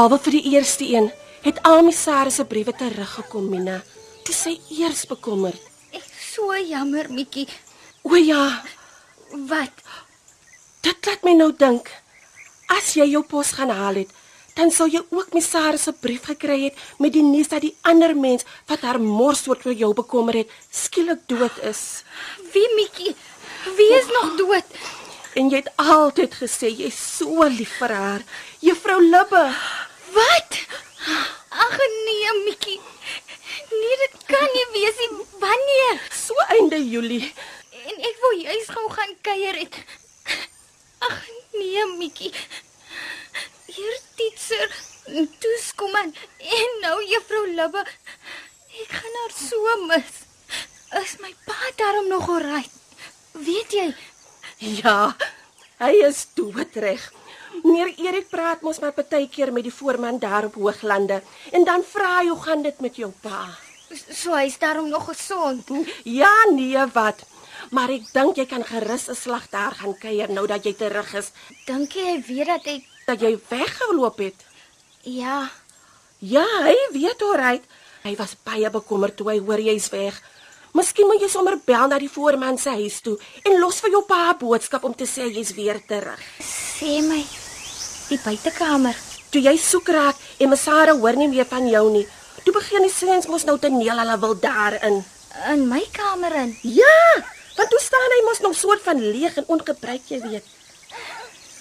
Behalwe vir die eerste een, het Ami Sarah se briewe teruggekom, Mina. Toe sy eers bekommerd. Ek so jammer, Mikkie. O ja, Wat? dit laat my nou dink. As jy jou pos gaan haal het, dan sou jy ook my Sarah se brief gekry het met die nuus dat die ander mens wat haar mors oor vir jou bekommer het, skielik dood is. Wie Mikkie? Wie is nog dood? En jy het altyd gesê jy's so lief vir haar, Juffrou Libbe. Wat? Ag nee, Mikkie. Nee, dit kan nie wees nie. Wanneer? So einde Julie. En ek wou juis gou gaan kuier het. Ag nee, Mikkie. Hier teacher, toeskom aan. En nou juffrou Libbe. Ek gaan haar so mis. Is my pa daarom nog oral? Weet jy? Ja, hy is doodreg. Meneer Erik praat mos maar partykeer met die voorman daar op Hooglande en dan vra hy hoe gaan dit met jou pa? So hy's daarom nog gesond. Ja, nee, wat? Maar ek dink jy kan gerus 'n slag daar gaan kuier nou dat jy terug is, Dink jy hy weet dat ek dat jy weggeloop het. ja, Ja, hy weet alright. Hy was baie bekommerd toe hy hoor jy's weg. Miskien moet jy sommer bel na die voorman se huis toe en los vir jou pa 'n boodskap om te sê jy's weer terug. Sê my die buitekamer. Toe jy soek raak en Masara hoor nie meer van jou nie. Toe begin die seuns mos nou te neel hulle wil daarin. In my kamer in. Ja, want toe staan hy mos nog soort van leeg en ongebruik, jy weet.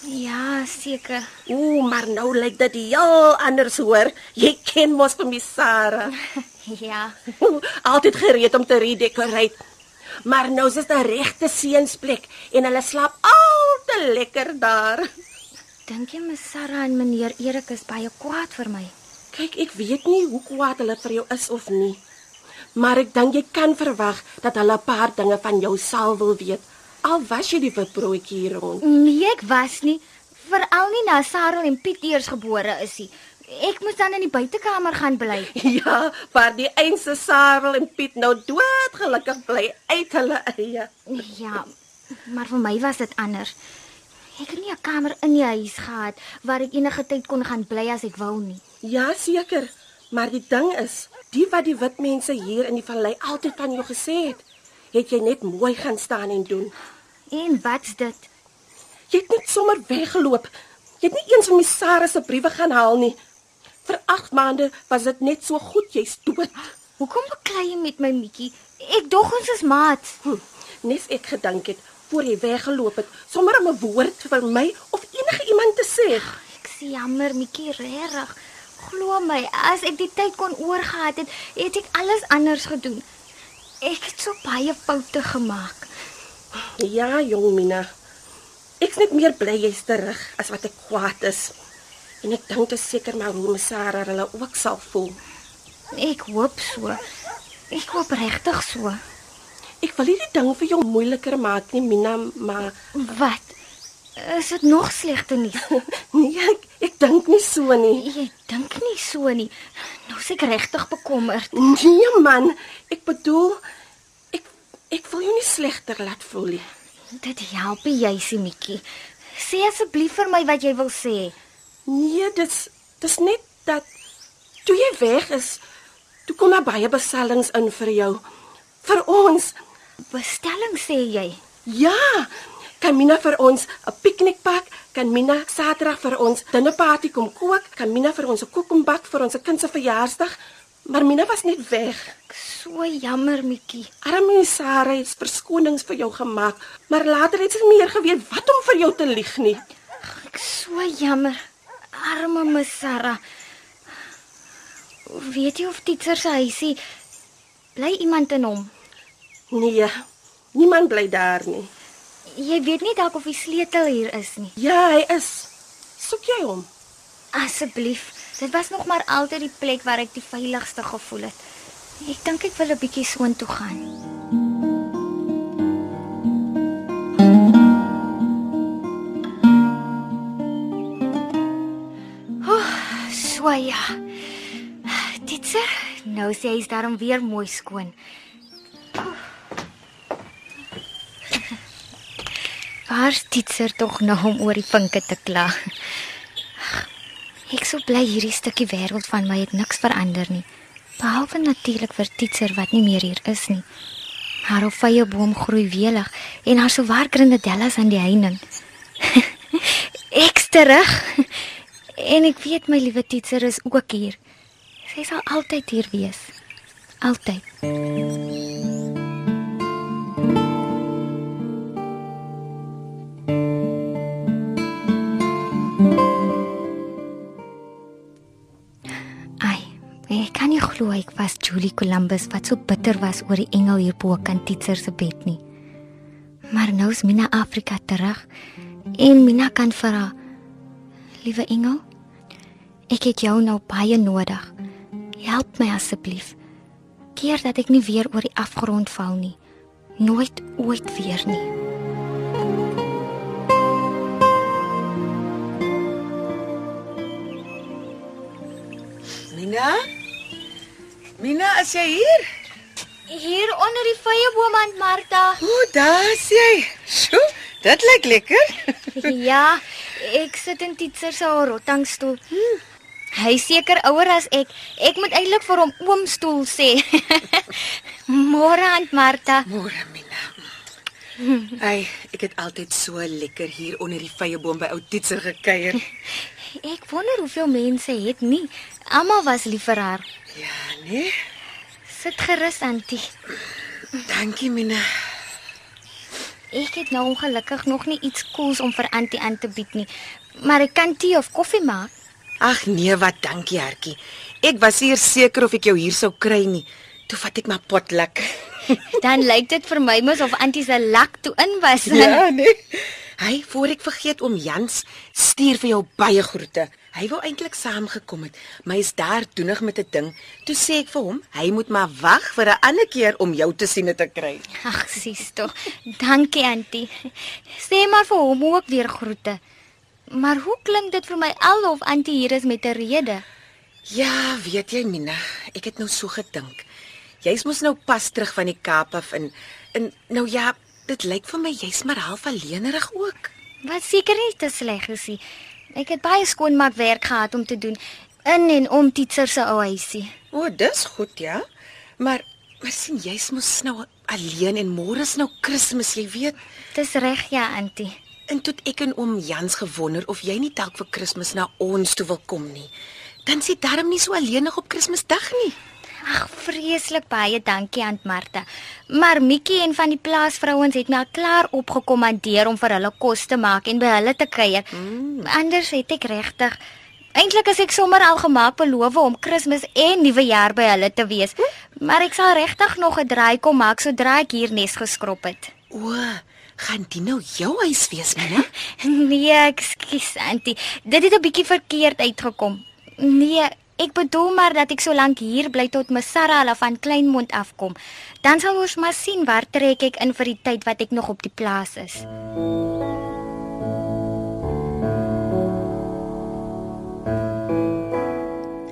Ja, seker. Ooh, maar nou lyk dit heel anders hoor. Jy ken mos vir Masara. Ja. Altyd gereed om te redecorate. Maar nou is dit 'n regte seensplek en hulle slaap al te lekker daar. Dink jy mes Sarah en meneer Erik is baie kwaad vir my? Kyk, ek weet nie hoe kwaad hulle vir jou is of nie. Maar ek dink jy kan verwag dat hulle 'n paar dinge van jou sal wil weet. Al was jy die witbroodjie hier rond. Nee, ek was nie. Veral nie nou Sarah en Piet eers gebore is nie. Ek moes dan in die buitekamer gaan bly. Ja, maar die eense Sarel en Piet nou dood gelukkig bly uit hulle eie. Ja, maar vir my was dit anders. Ek het nie 'n kamer in die huis gehad waar ek enige tyd kon gaan bly as ek wou nie. Ja, seker. Maar die ding is, die wat die wit mense hier in die vallei altyd van jou gesê het, het jy net mooi gaan staan en doen. En wat's dit? Jy het net sommer weggeloop. Jy het nie eens van my Sarah se briewe gaan haal nie. Vir 8 maande was dit net so goed jy's dood. Hoekom beklei jy met my Mikkie? Ek dog ons is maats. Hm, nes ek gedink het voor jy weggeloop het, sommer om 'n woord vir my of enige iemand te sê. Ek sê jammer Mikkie, regtig. Glo my, as ek die tyd kon oorgehad het, het ek alles anders gedoen. Ek het so baie foute gemaak. Ja, jong Mina. Ek's net meer bly jy's terug as wat ek kwaad is. En ek dink dit seker maar hoe Sarah hulle ook sal voel. Ek hoop so. Ek hoop regtig so. Ek wil nie die ding vir jou moeiliker maak nie, Mina, maar Wat? Is dit nog slegte nuus? nee, ek, ek dink nie so nie. Jy dink nie so nie. Nou seker regtig bekommerd. Nee man, ek bedoel ek ek wil jou nie slegter laat voel nie. Dit help jy, Mikkie. Sê asseblief vir my wat jy wil sê. Nee, dis dis net dat toe jy weg is, toe kom daar baie bestellings in vir jou. Vir ons. Bestelling sê jy. Ja, kan Mina vir ons 'n piknikpak, kan Mina Saterdag vir ons dinnerparty kom kook, kan Mina vir ons 'n koek kom bak vir ons kind se verjaarsdag. Maar Mina was net weg. So jammer, Mikkie. Arme Sarah het verskonings vir jou gemaak, maar later het sy nie meer geweet wat om vir jou te lieg nie. Ek so jammer. Arme Miss Sarah. Weet jy of Titser se huisie bly iemand in hom? Nee, niemand bly daar nie. Jy weet nie dalk of die sleutel hier is nie. Ja, hy is. Soek jy hom? Asseblief. Dit was nog maar altyd die plek waar ek die veiligste gevoel het. Ek dink ek wil 'n bietjie soontoe gaan. Ja. Ditse, nou sê hy's daarom weer mooi skoon. Waar's Ditser tog nou om oor die vinke te kla? Ek sou bly hierdie stukkie wêreld van my het niks verander nie. Behalwe natuurlik vir Titser wat nie meer hier is nie. Haar ofye boom groei welig en haar so werkende dellas aan die heining. Ek's terug. En ek weet my liewe Titser is ook hier. Sy sal altyd hier wees. Altyd. Ai, ek kan nie glo ek was Julie Columbus wat so bitter was oor die engel hier bo kan Titser se bed nie. Maar nou is Mina Afrika terug en Mina kan vir haar liewe engel, ek het jou nou baie nodig. Help my asseblief. Keer dat ek nie weer oor die afgrond val nie. Nooit ooit weer nie. Mina? Mina, is jy hier? Hier onder die vyeboom aan Martha. O, daar's jy. Sjoe, dit lyk lekker. ja, ek sit in Titser se rottangstoel. Hy seker ouer as ek. Ek moet eintlik vir hom oomstoel sê. Môre aan Martha. Môre, Mina. Ai, ek het altyd so lekker hier onder die vyeboom by ou Titser gekuier. Ek wonder hoeveel mense het nie. Almal was lief vir haar. Ja, nee. Sit gerus, Antie. Dankie, Mina. Ek het nou ongelukkig nog nie iets koels om vir Antie aan te bied nie. Maar ek kan tee of koffie maak. Ag nee, wat dankie, Hertjie. Ek was hier seker of ek jou hier sou kry nie. Toe vat ek maar potluck. Dan lyk dit vir my mos of Antie se lak toe in was. Ja, nee. Hy, voor ek vergeet om Jans, stuur vir jou baie groete. Hy wou eintlik saamgekom het, maar hy's daar doenig met 'n ding. Toe sê ek vir hom, hy moet maar wag vir 'n ander keer om jou te sien en te kry. Ag, sis tog. Dankie, Antie. Sê maar vir hom ook weer groete. Maar hoe klink dit vir my alof Antie hier is met 'n rede? Ja, weet jy Mina, ek het nou so gedink. Jy's mos nou pas terug van die Kaap af en en nou ja, dit lyk vir my jy's maar half alleenerig ook. Wat seker nie te sleg is nie. Ek het baie skoonmaakwerk gehad om te doen in en om Titser se ou huisie. O, dis goed, ja. Maar maar sien jy's mos nou alleen en môre is nou Kersfees, jy weet. Dis reg ja, Antie. En toe ek en oom Jans gewonder of jy nie dalk vir Kersfees na ons toe wil kom nie. Dan sit darm nie so alleenig op Kersfeesdag nie. Ag, vreeslik baie dankie aan Martha. Maar Mikkie en van die plaasvrouens het my al klaar opgekommandeer om vir hulle kos te maak en by hulle te kuier. Mm. Anders het ek regtig Eintlik is ek sommer al gemaak beloof om Kersfees en Nuwejaar by hulle te wees. Maar ek sal regtig nog 'n draai kom maak sodra ek hier nes geskrob het. O, gaan dit nou jou huis wees, Mina? Nee, ekskuus, Auntie. Dit het 'n bietjie verkeerd uitgekom. Nee, ek bedoel maar dat ek so lank hier bly tot Masara hulle van Kleinmond afkom. Dan sal ons maar sien waar trek ek in vir die tyd wat ek nog op die plaas is.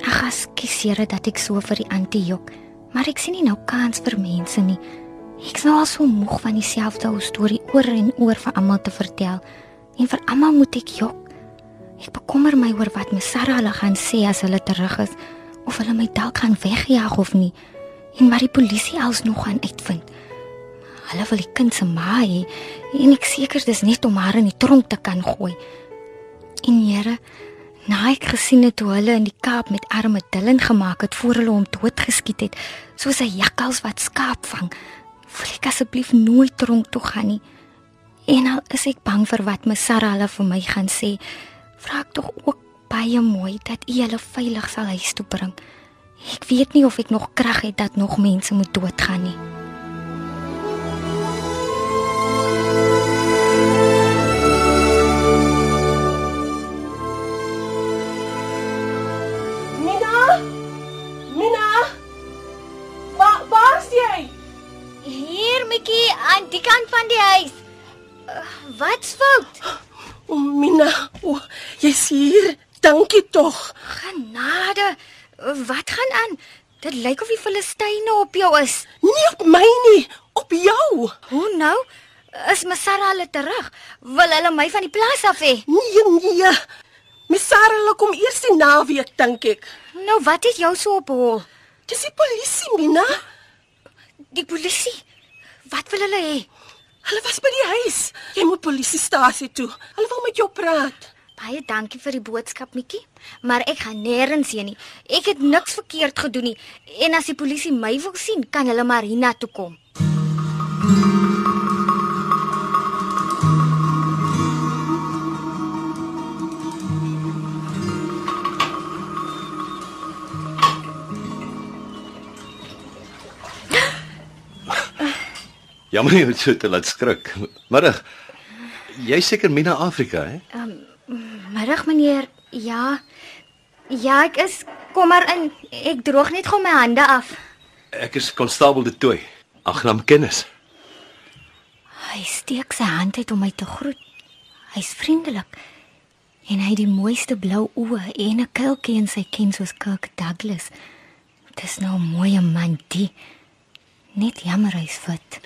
Ag, ekskuus Here dat ek so vir die antie jok, maar ek sien nie nou kans vir mense nie. Ek's nou al so moeg van dieselfde ou storie oor en oor vir almal te vertel. En vir almal moet ek jok. Ek bekommer my oor wat my Sarah hulle gaan sê as hulle terug is of hulle my dalk gaan wegjaag of nie. En wat die polisie alsnog gaan uitvind. Hulle wil die kind se ma hê en ek seker dis net om haar in die tronk te kan gooi. En Here, na ek gesien het hoe hulle in die Kaap met arme Dylan gemaak het voor hulle hom doodgeskiet het, soos 'n jakkals wat skaap vang, wil ek asseblief nooit tronk toe gaan nie. En al is ek bang vir wat my Sarah hulle vir my gaan sê, vra ek tog ook baie mooi dat u hulle veilig sal huis toe bring. Ek weet nie of ek nog krag het dat nog mense moet doodgaan nie. Tog. Genade. Wat gaan aan? Dit lyk of die Filistyne op jou is. Nie op my nie, op jou. Hoe nou? Is Masara hulle terug? Wil hulle my van die plaas af hê? Nee, nee. Miss Sarah hulle kom eers die naweek dink ek. Nou wat het jou so op hol? Dis die polisie, Mina. Die polisie. Wat wil hulle hê? Hulle was by die huis. Jy moet polisiestasie toe. Hulle wil met jou praat. Baie dankie vir die boodskap, Mikkie, maar ek gaan nêrens heen nie. Ek het niks verkeerd gedoen nie. En as die polisie my wil sien, kan hulle maar hiernatoe kom. Jammer jy het so te laat skrik. Middag. Jy seker Mina Afrika, hè? Middag meneer. Ja. Ja, ek is kom maar in. Ek droog net gou my hande af. Ek is konstabel De Tooi. Aangenaam kennis. Hy steek sy hand uit om my te groet. Hy's vriendelik. En hy het die mooiste blou oë en 'n kuiltjie in sy kin soos Kirk Douglas. Dis nou 'n mooi man die. Net jammer hy's fit.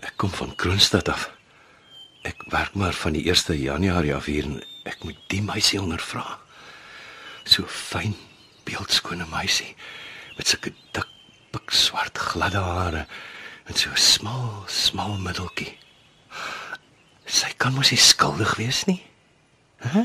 Ek kom van Kroonstad af. Ek werk maar van die 1 Januarie af hier en ek moet die meisie ondervra. So fyn, beeldskone meisie met sulke dik, pikswart gladde hare en so 'n smal, smal middeltjie. Sy kan mos nie skuldig wees nie. Hæ?